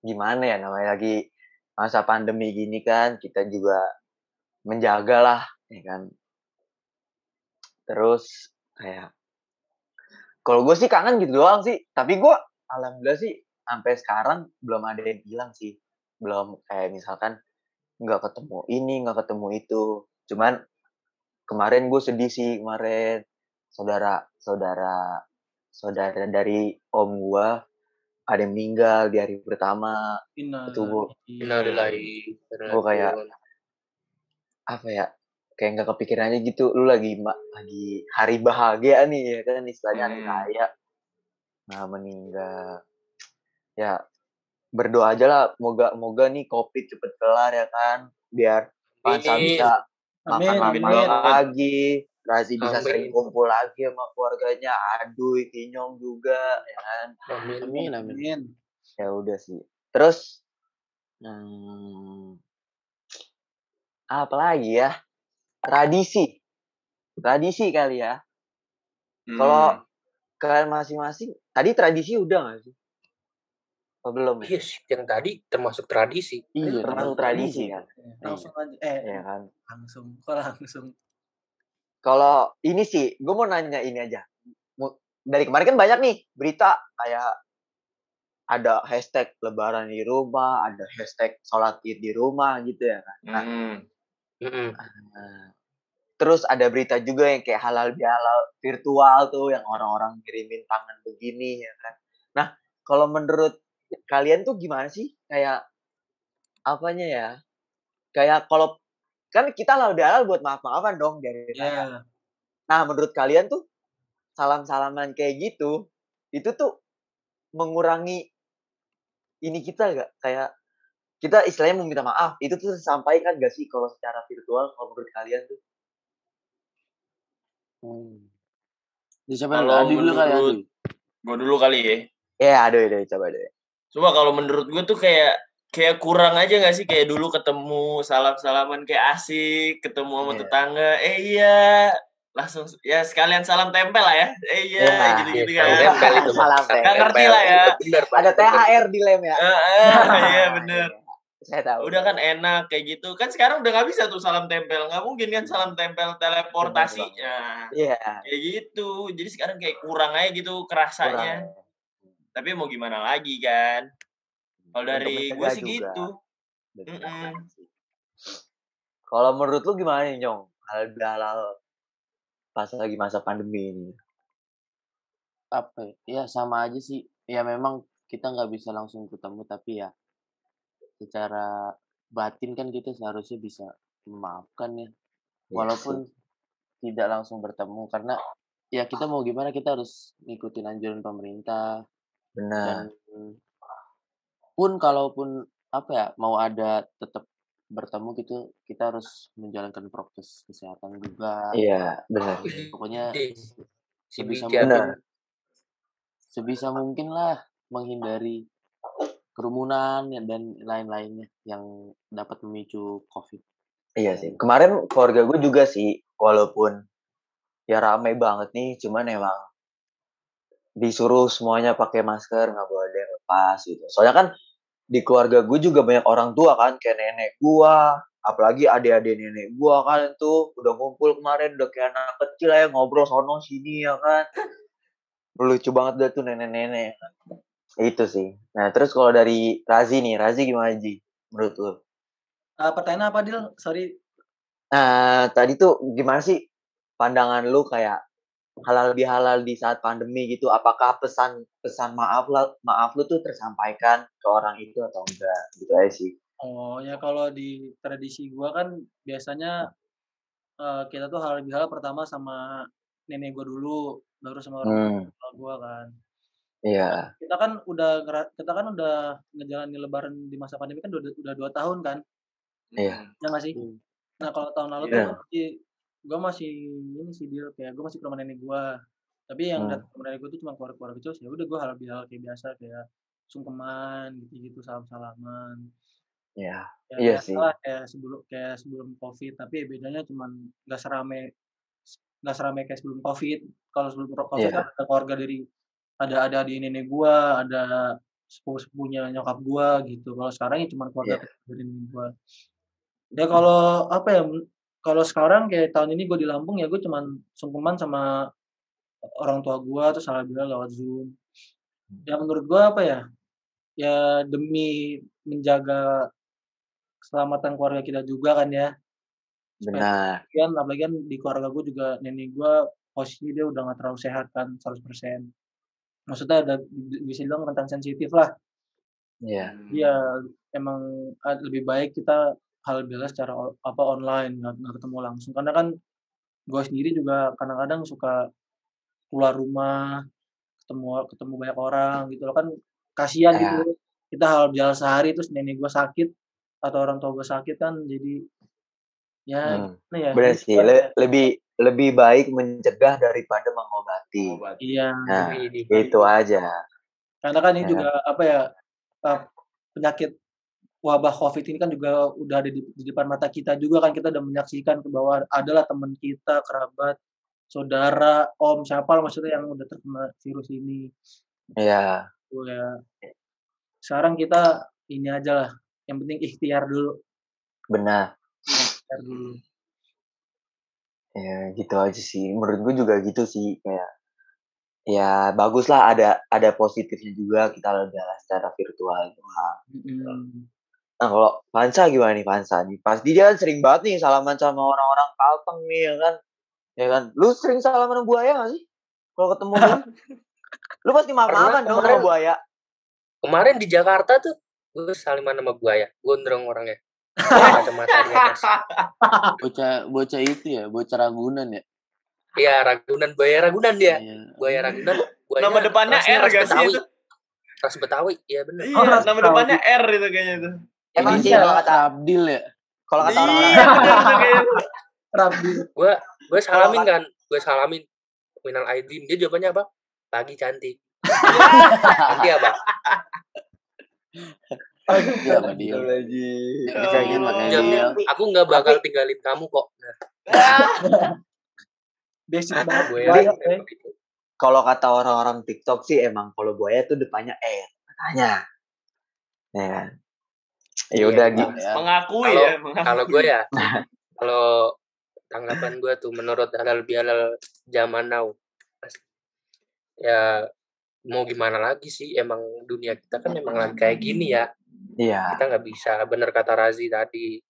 gimana ya namanya lagi masa pandemi gini kan, kita juga menjaga lah, ya kan. Terus kayak kalau gue sih kangen gitu doang sih, tapi gue alhamdulillah sih sampai sekarang belum ada yang hilang sih belum kayak misalkan nggak ketemu ini nggak ketemu itu cuman kemarin gue sedih sih kemarin saudara saudara saudara dari om gue ada yang meninggal di hari pertama. Inna. itu gue Innalillahi Gua kayak- apa ya kayak nggak kepikiran aja gitu. Lu lagi lagi hari bahagia nih ya kan istilahnya hari Hmm. raya. Nah meninggal. Ya berdoa aja lah. Moga moga nih covid cepet kelar ya kan biar Pansa bisa makan banget. lagi Razi bisa Amin. sering kumpul lagi sama keluarganya aduh Kinyong juga ya kan Amin. Amin, amin. Amin. ya udah sih terus hmm, apa lagi ya tradisi tradisi kali ya Hmm. kalau kalian masing-masing tadi tradisi udah nggak sih oh, belum ya Iya sih, yang tadi termasuk tradisi. Iya, termasuk tradisi kan Langsung aja. Eh, ya kan langsung. Kok langsung? Kalau ini sih gue mau nanya ini aja dari kemarin kan banyak nih berita kayak ada hashtag lebaran di rumah ada hashtag sholat id di rumah gitu ya kan Hmm. Mm-mm. Nah, terus ada berita juga yang kayak halal bihalal virtual tuh yang orang-orang kirimin tangan begini ya kan. Nah, kalau menurut kalian tuh gimana sih kayak apanya ya? Kayak kalau kan kita halal bihalal buat maaf-maafan dong dari Ya. Nah, menurut kalian tuh salam-salaman kayak gitu itu tuh mengurangi ini kita gak kayak kita istilahnya mau minta maaf itu tuh sampaikan gak sih kalau secara virtual kalau menurut kalian tuh Hmm. Di siapa Kalau Adi dulu kali Adi. Gue dulu kali ya. ya aduh aduh coba deh Cuma kalau menurut gue tuh kayak kayak kurang aja gak sih kayak dulu ketemu salam-salaman kayak asik, ketemu sama Iya. tetangga. Eh iya, langsung ya sekalian salam tempel lah ya. Eh iya, Iya, gitu-gitu iya, kan. salam tempel itu, salam Nggak tempel. ngerti lah ya. Bener, ada THR di lem ya iya [laughs] bener. saya tahu Udah kan enak kayak gitu. Kan sekarang udah nggak bisa tuh salam tempel. Nggak mungkin kan salam tempel teleportasi. Bener Nah, iya kayak gitu. Jadi sekarang kayak kurang aja gitu kerasanya. kurang. Tapi mau gimana lagi kan? Kalau dari gue sih juga. gitu. Betul. Mm-mm. kalau menurut lu gimana nih nyong halal bihalal pas lagi masa pandemi ini? Apa ya, sama aja sih. Ya memang kita nggak bisa langsung ketemu tapi ya secara batin kan kita seharusnya bisa memaafkan ya. Iya. Walaupun tidak langsung bertemu karena ya kita mau gimana kita harus ngikutin anjuran pemerintah Benar. dan pun kalaupun apa ya mau ada tetap bertemu gitu kita harus menjalankan prokes kesehatan juga Iya, benar. pokoknya Ih, si sebisa mungkin Benar. sebisa mungkin lah menghindari kerumunan ya, dan lain-lainnya yang dapat memicu covid Iya sih. Kemarin keluarga gue juga sih, walaupun ya rame banget nih, cuman emang disuruh semuanya pakai masker, nggak boleh lepas gitu. Soalnya kan di keluarga gue juga banyak orang tua kan, kayak nenek gua, apalagi adik-adik nenek gua kan tuh udah ngumpul kemarin, udah kayak anak kecil ya ngobrol sono sini ya kan. Lucu banget dah tuh nenek-nenek. Itu sih. Nah terus kalau dari Razi nih, Razi gimana Ji? Menurut lu? Ah, pertanyaan apa Dil? Sorry. Nah, tadi tuh gimana sih pandangan lu kayak halal bihalal di saat pandemi gitu? Apakah pesan pesan maaf lah, maaf lu tuh tersampaikan ke orang itu atau enggak? Gitu aja sih. Oh ya kalau di tradisi gua kan biasanya eh, kita tuh halal bihalal pertama sama nenek gua dulu, baru sama orang Hmm, gua kan. iya, Kita kan udah kita kan udah ngejalanin lebaran di masa pandemi kan udah udah dua tahun kan, iya, ya nggak sih? Hmm. Nah kalau tahun lalu tuh iya. masih gua masih ini sih dia kayak gua masih ke rumah nenek gua. Tapi yang Hmm, datang ke rumah nenek gua tuh cuma keluarga-keluarga kecil, ya udah gua halal bihalal kayak biasa kayak sungkeman gitu-gitu, salam-salaman. iya, Ya iya sih. lah kayak sebelum kayak sebelum Covid, tapi bedanya cuman nggak serame nggak serame kayak sebelum Covid. Kalau sebelum pro- Covid Iya, kan ada keluarga dari ada ada di nenek gua, ada sepupu-sepupunya nyokap gua gitu. Kalau sekarang ya cuma keluarga iya, kecil dari nenek gua. Ya kalau apa ya? Kalau sekarang kayak tahun ini gue di Lampung ya gue cuman sungkeman sama orang tua gua terus bihalal lewat Zoom. Ya menurut gua apa ya? Ya demi menjaga keselamatan keluarga kita juga kan ya. Benar. kan apalagi kan di keluarga gue juga nenek gue posisi dia udah nggak terlalu sehat kan 100%. Maksudnya ada bisa bilang tentang sensitif lah. Iya, Iya emang ah, lebih baik kita hal biasa secara apa online nggak nggak ketemu langsung karena kan gue sendiri juga kadang-kadang suka keluar rumah ketemu ketemu banyak orang gitu loh kan kasihan iya, gitu kita hal biasa sehari terus nenek gue sakit atau orang tua gue sakit kan jadi ya Hmm, ya benar sih. Le- lebih lebih baik mencegah daripada mengobati. Obat. iya Nah, itu aja. karena kan ini Ya, juga apa ya eh, penyakit wabah covid ini kan juga udah ada di, di depan mata kita juga kan kita udah menyaksikan ke bahwa adalah teman kita kerabat saudara om siapa lah maksudnya yang udah terkena virus ini iya, Tuh ya sekarang kita ini aja lah yang penting ikhtiar dulu benar. ikhtiar dulu Ya, gitu aja sih. Menurut gue juga gitu sih. Kayak ya bagus lah ada ada positifnya juga kita adalah secara virtual doang. Mm-mm. Nah kalau Pansa gimana nih Pansa nih? Pasti dia kan sering banget nih salaman sama orang-orang Kalteng nih ya kan? Ya kan? Lu sering salaman sama buaya gak sih? Kalau ketemu dia? [laughs] Lu pasti Pernah maaf-maafan dong sama kemarin buaya. kemarin di Jakarta tuh gue saliman sama buaya, gondrong orangnya. [laughs] Bocah bocah itu ya bocah ragunan ya Iya, Ragunan, buaya Ragunan dia. Iya. Buaya Ragunan, Nama buayanya depannya R gak sih Betawi. itu? Ras Betawi, iya bener. Iya, oh nama depannya R itu kayaknya itu. Emang ini sih iya kalau kata Abdil ya kalau kata Iya, kayaknya. Rabi Gue gue salamin kan, gue salamin. Minal Aidin, dia jawabannya apa? Pagi cantik. Nanti apa? Iya Pak Dio. Ya aku nggak Tapi bakal tinggalin kamu kok. Nah, basic banget ya begitu. kalau kata orang-orang TikTok sih emang kalau buaya tuh depannya R katanya. Ya kan? Ya Iya, udah gitu. ya Mengakui kalau ya, kalau gue ya, kalau tanggapan gue tuh menurut halal bihalal zaman now, ya mau gimana lagi sih? Emang dunia kita kan emang lagi kayak gini ya. Iya, Kita nggak bisa, bener kata Razi tadi,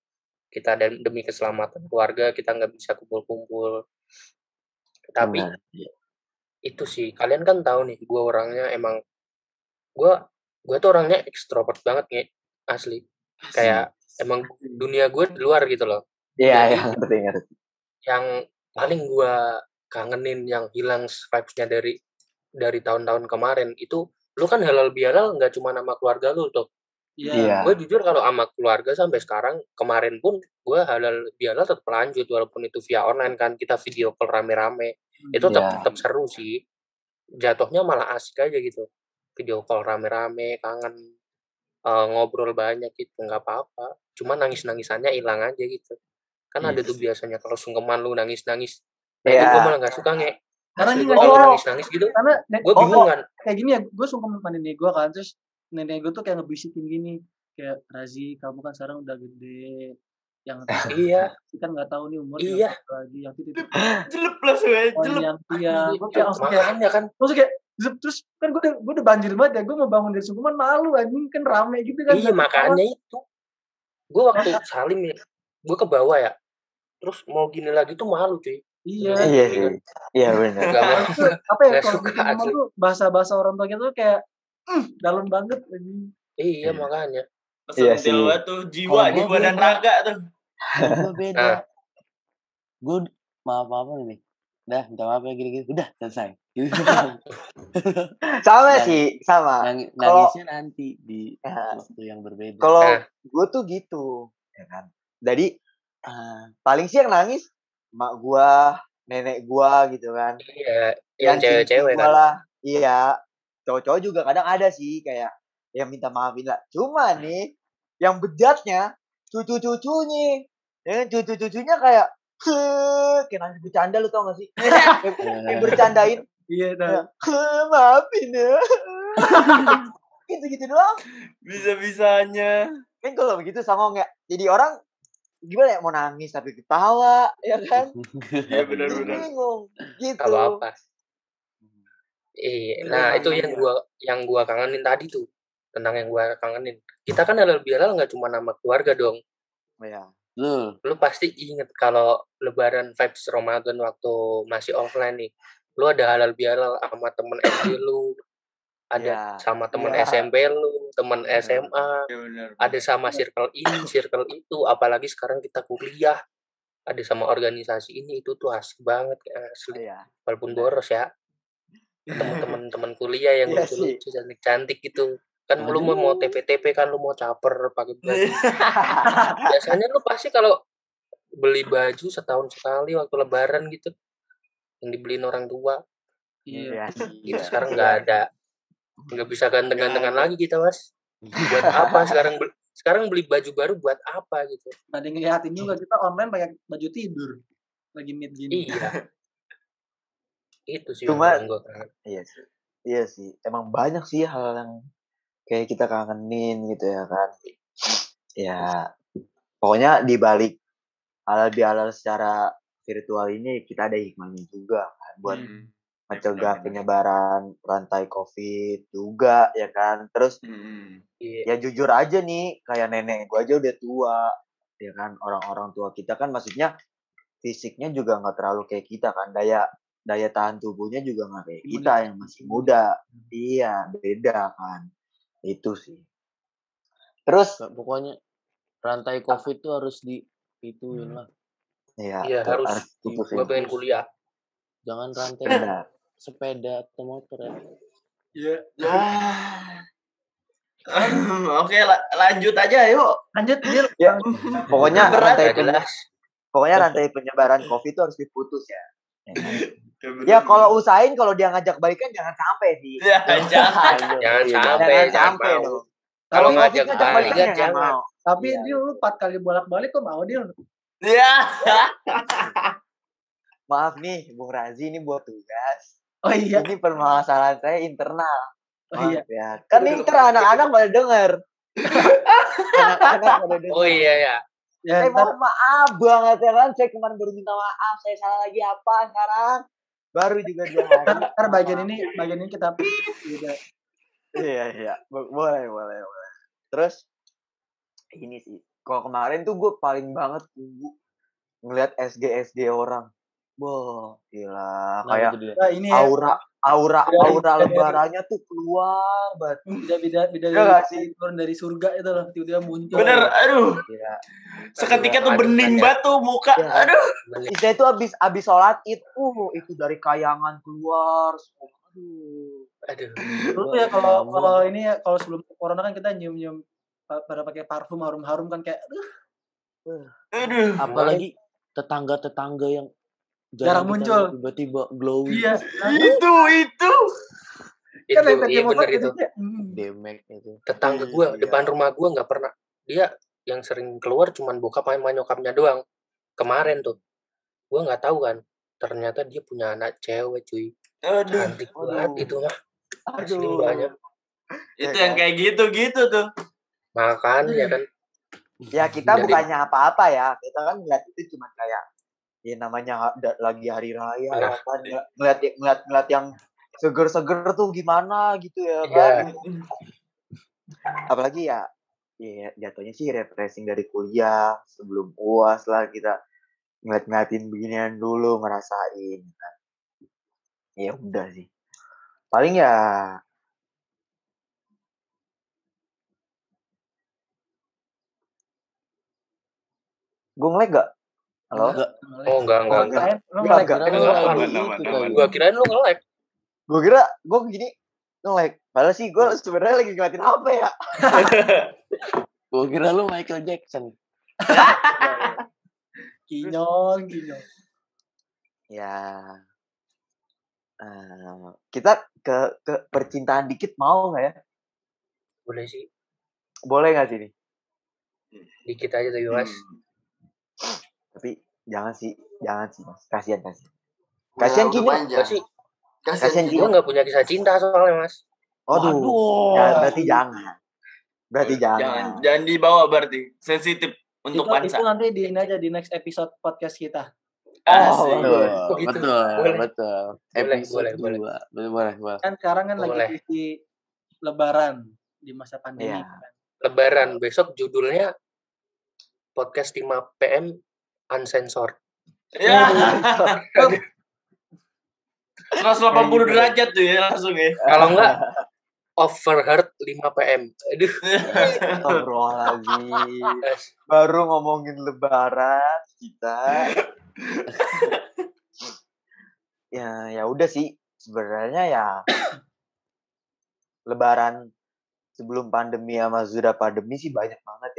kita dan demi keselamatan keluarga kita nggak bisa kumpul-kumpul. Tapi Benar. itu sih kalian kan tahu nih gue orangnya emang gue gue tuh orangnya ekstrovert banget nih asli kayak emang dunia gue di luar gitu loh Iya, Jadi- iya, ngerti, ngerti. yang paling gue kangenin yang hilang vibes-nya dari dari tahun-tahun kemarin itu lu kan halal bihalal nggak cuma nama keluarga lu tuh Iya. Iya. gue jujur kalau sama keluarga sampai sekarang kemarin pun gue halal bihalal tetap lanjut walaupun itu via online kan kita video call rame-rame itu tetap Iya. tetap seru sih jatuhnya malah asik aja gitu video call rame-rame kangen eh, ngobrol banyak gitu nggak apa-apa cuma nangis nangisannya hilang aja gitu kan ada Iya tuh sih. biasanya kalau sungkeman lu nangis nangis nah itu Iya. gue malah nggak suka nge Karena ini nggak kalau suka. nangis nangis gitu Karena gue oh, bingung kan kayak gini ya, gue suka sama nenek gue kan, terus nenek gue tuh kayak ngebisikin gini, kayak Razi, kamu kan sekarang udah gede, yang [laughs] iya kan nggak tahu nih umur Iya. lagi, yang itu sebenarnya, oh, jelep. yang iya, gue kayak langsung kayak, kan langsung kayak, terus kan gue udah gue udah banjir banget ya, gue mau bangun dari sukuman malu anjing kan rame gitu kan. iya Dan makanya itu gue waktu salim ya gue ke bawah ya terus mau gini lagi tuh malu cuy Iya. Iya sih. Iya benar. Apa ya kalau tuh bahasa-bahasa orang tua kita tuh kayak "Mm, dalam banget anjing. iya makanya Iya Sentil sih. tuh jiwa, gua jiwa dan raga tuh. gue beda Nah. gue maaf apa nih dah minta maaf ya gini-gini udah selesai. [laughs] Sama Yang- sih, sama. Nang- Kalau- nangisnya nanti di Ya, waktu yang berbeda Kalau Nah. gue tuh gitu, ya kan. Jadi eh, paling sih yang nangis mak gua, nenek gua gitu kan. iya yang cewek-cewek kan lah. Iya. Cowok-cowok juga kadang ada sih kayak yang minta maafin lah. Cuma nih yang bejatnya cucu-cucunya. Ya cucu-cucunya kayak "Heh," kayak nangis bercanda lu tau gak sih? [laughs] kayak bercandain Iya, "Heh, maafin ya. [laughs] gitu-gitu doang. Bisa-bisanya. kan kalau begitu songong ya jadi orang gimana ya mau nangis tapi ketawa ya kan Iya benar-benar. bingung gitu kalau apa iya nah itu yang gua yang gua kangenin tadi tuh tentang yang gua kangenin kita kan halal bihalal nggak cuma nama keluarga dong ya Betul. lu pasti inget kalau lebaran vibes Ramadan waktu masih offline nih lu ada halal bihalal sama temen SD lu. Ada Ya, sama temen iya. SMP lu temen Benar. SMA Iya benar. ada sama circle ini circle itu. Apalagi sekarang kita kuliah. Ada sama organisasi ini. Itu tuh asik banget asli. Ya walaupun Benar. boros ya. Teman-teman [laughs] teman kuliah yang Iya lucu-lucu cantik-cantik gitu. Kan lu mau mau TP-TP kan lu mau caper pakai [laughs] baju. Biasanya lu pasti kalau beli baju setahun sekali waktu lebaran gitu yang dibeliin orang tua. Iya. ya gitu sekarang nggak ada nggak bisa ganteng-gantengan lagi kita mas. Buat apa sekarang beli, sekarang beli baju baru buat apa gitu? Ada yang ngeliatin juga kita online pakai baju tidur lagi meet gini. iya. Itu sih Cuma- kangen. iya sih. Iya sih. Emang banyak sih hal yang kayak kita kangenin gitu ya kan. Ya pokoknya di balik halal bihalal secara virtual ini kita ada hikmahnya juga kan buat Hmm. mencegah penyebaran rantai covid juga ya kan? Terus Hmm. iya. ya jujur aja nih kayak nenek gua aja udah tua ya kan? Orang-orang tua kita kan maksudnya fisiknya juga nggak terlalu kayak kita kan daya daya tahan tubuhnya juga nggak kayak kita yang masih muda. Iya beda kan itu sih. Terus pokoknya rantai covid tuh harus di ituin lah. ya Iya, itu harus. putusin. gua pengen kuliah jangan rantai Benar. sepeda atau motor ya Iya. Ya. Oke, la- lanjut aja yuk. Lanjut, Dil. Ya. pokoknya Berat. rantai Nggak penye- jelas pokoknya rantai penyebaran covid itu harus diputus ya ya, kan? Ya, bener. ya kalau usahain kalau dia ngajak baikan jangan sampai sih Ya, jangan. Jangan Iya, sampai, jangan jangan sampai. Kalau ngajak balikan jangan jangan. mau. Tapi Iya. Dil lu empat kali bolak-balik kok mau Dil? Ya. [laughs] Maaf nih, Bung Razi ini buat tugas. Oh iya. Ini permasalahan saya internal. Oh iya. Ya. Kan ini ntar anak-anak pada denger. [laughs] anak-anak pada denger. oh iya ya Ya, Saya mohon maaf banget ya kan. Saya kemarin baru minta maaf. Saya salah lagi apa sekarang? Baru juga dua hari. ntar, bagian ini bagian ini kita. Iya, iya. Bo- Boleh, boleh, boleh. Terus, ini sih. Kalau kemarin tuh gue paling banget tunggu ngeliat SG-SG orang. Wah, gila. Kenapa Kayak tuh? Nah, ini ya, aura aura Beda- aura beda- lebarannya tuh keluar banget. beda beda beda Iya dari, sih? turun dari surga itu loh tiba-tiba muncul Bener, aduh. Iya. Seketika tuh Aduh, bening banget tuh muka. Iya. Aduh. Kita itu abis abis sholat id, uh, itu dari kayangan keluar. semua. Aduh. Aduh. dulu ya kalau kalau ini ya kalau sebelum corona kan kita nyium nyium pada pakai parfum harum harum kan kayak aduh, Aduh. Apalagi tetangga-tetangga yang Jarang muncul. tiba-tiba glowing. iya Itu, itu. Itu, kan yang tadi iya motor bener itu. jadinya, hmm. Demek itu. Tetangga gue Iya. depan rumah gue nggak pernah. Dia yang sering keluar cuman bokap sama nyokapnya doang. Kemarin tuh, gue nggak tahu kan. Ternyata dia punya anak cewek cuy. Aduh. Cantik banget Aduh. itu mah. Asli Aduh. banyak. Itu Ya yang kan? kayak gitu-gitu tuh. Makan ya kan. Ya kita Jadi- bukannya apa-apa ya. Kita kan ngeliat itu cuma kayak ya namanya lagi hari raya ya Nah. kan Ngeliat- ngeliat ngeliat yang seger-seger tuh gimana gitu ya Iya. kan. Apalagi ya ya jatuhnya sih refreshing dari kuliah sebelum UAS lah kita ngeliat-ngeliatin beginian dulu ngerasain kan. Ya udah sih. Paling ya gue ngelag gak? Halo? Enggak. Oh enggak enggak Oh, enggak. Lu Enggak, nge-lag enggak. Kira lu Enggak, lagi aman, itu aman, kali. aman. Gua kirain lu nge-lag. Gue kira gue gini nge-lag. Padahal sih gue sebenarnya lagi ngeliatin apa ya? [laughs] Gua kira lu Michael Jackson. [laughs] kinyong kinyong Ya. eh, kita ke ke percintaan dikit mau nggak ya? Boleh sih. Boleh nggak sih nih? Dikit aja tapi mas. Tapi jangan sih, jangan sih mas. Kasihan kasihan. Kasihan. Gua sih, Kasihan gua nggak punya kisah cinta soalnya mas. Waduh. Waduh. Ya, berarti jangan. Berarti jangan. Jangan, jangan dibawa berarti. Sensitif untuk itu, pansa. itu nanti di ini aja di next episode podcast kita Oh, Asik. betul. Oh, gitu. betul, Boleh. betul. Boleh, Episode boleh, boleh. dua. Betul, boleh, boleh. kan sekarang kan Boleh. lagi di lebaran di masa pandemi Iya. kan. Lebaran besok judulnya podcast 5 PM uncensored. Ya. 180 derajat tuh ya langsung ya. Kalau enggak overheard 5 PM. Aduh. Astagfirullahaladzim. guys. Baru ngomongin lebaran kita. ya ya udah sih sebenarnya ya lebaran sebelum pandemi sama sudah pandemi sih banyak banget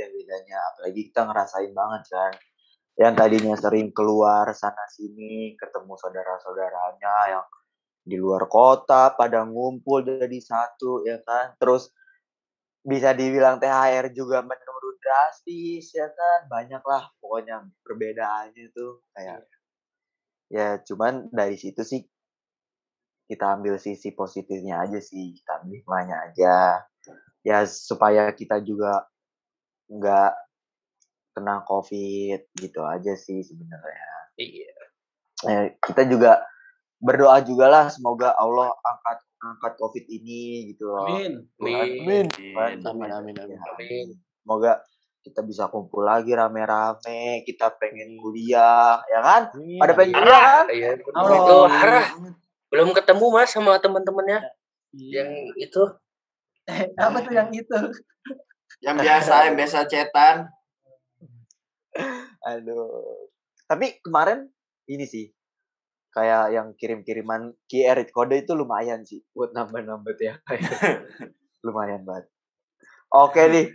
apalagi kita ngerasain banget kan. Yang tadinya sering keluar sana sini ketemu saudara-saudaranya yang di luar kota pada ngumpul jadi satu ya kan. Terus bisa dibilang THR juga menurun drastis ya kan. Banyak lah pokoknya perbedaannya tuh kayak ya cuman dari situ sih kita ambil sisi positifnya aja sih kita ambil hikmahnya aja. Ya supaya kita juga nggak kena covid gitu aja sih sebenarnya Iya. Eh, kita juga berdoa juga lah semoga Allah angkat angkat covid ini gitu loh amin Amin. Tuhan, Amin, amin, amin. ya, Amin. semoga kita bisa kumpul lagi rame-rame kita pengen kuliah ya kan Iya. pada pengen kuliah kan Iya. Halo. Itu harah. Belum ketemu mas sama teman-temannya Iya. yang itu. Eh, [laughs] apa tuh yang itu Yang biasa, yang biasa cetan. Aduh. Tapi kemarin ini sih kayak yang kirim-kiriman QR kode itu lumayan sih buat nambah-nambah ya [laughs] lumayan banget. Oke nih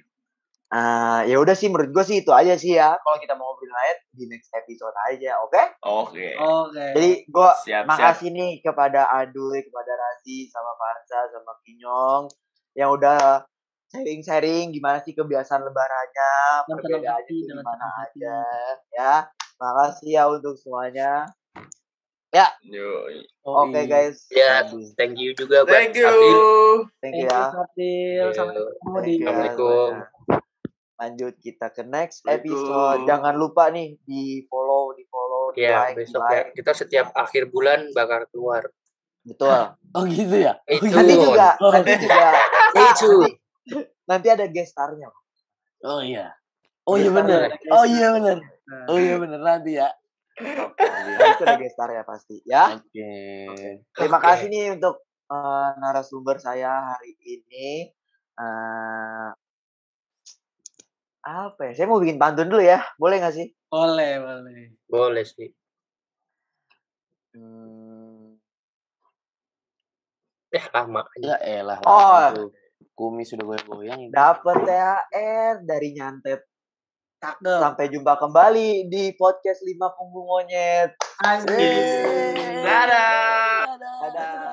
Ah, ya udah sih menurut gue sih itu aja sih ya. Kalau kita mau ngobrol lain di next episode aja oke? Oke. oke. Jadi gue siap. makasih nih kepada Aduy kepada Rasi sama Fansa sama Kinyong yang udah sharing-sharing gimana sih kebiasaan lebarannya perbedaannya dengan gimana aja ya makasih ya untuk semuanya Yoi. oke guys Ya, Aduh, thank you juga buat Thank you. Thank thank you you ya sampai Iya. ketemu di you ya Assalamualaikum. lanjut kita ke next episode jangan lupa nih di follow di follow di Ya, like di besok ya. like Kita setiap akhir bulan bakal keluar. betul Oh gitu ya? Oh, Itu. gitu. nanti juga Oh, nanti juga Itu. Nanti, ada gestarnya Oh iya. Oh iya bener. Oh iya bener. Oh iya bener nanti ya. Itu ada gestar ya pasti ya. Oke. Terima Oke. kasih nih untuk eh, narasumber saya hari ini. Eh, apa ya? Saya mau bikin pantun dulu ya, boleh nggak sih? Boleh, boleh. Boleh sih. Hmm, Eh, lama aja. Ya elah. Oh. lama tuh. Kumis sudah goyang-goyang. Dapat THR dari nyantet. Cakep. Sampai jumpa kembali di podcast 5 Punggung Monyet. Anjing. Dadah. Dadah.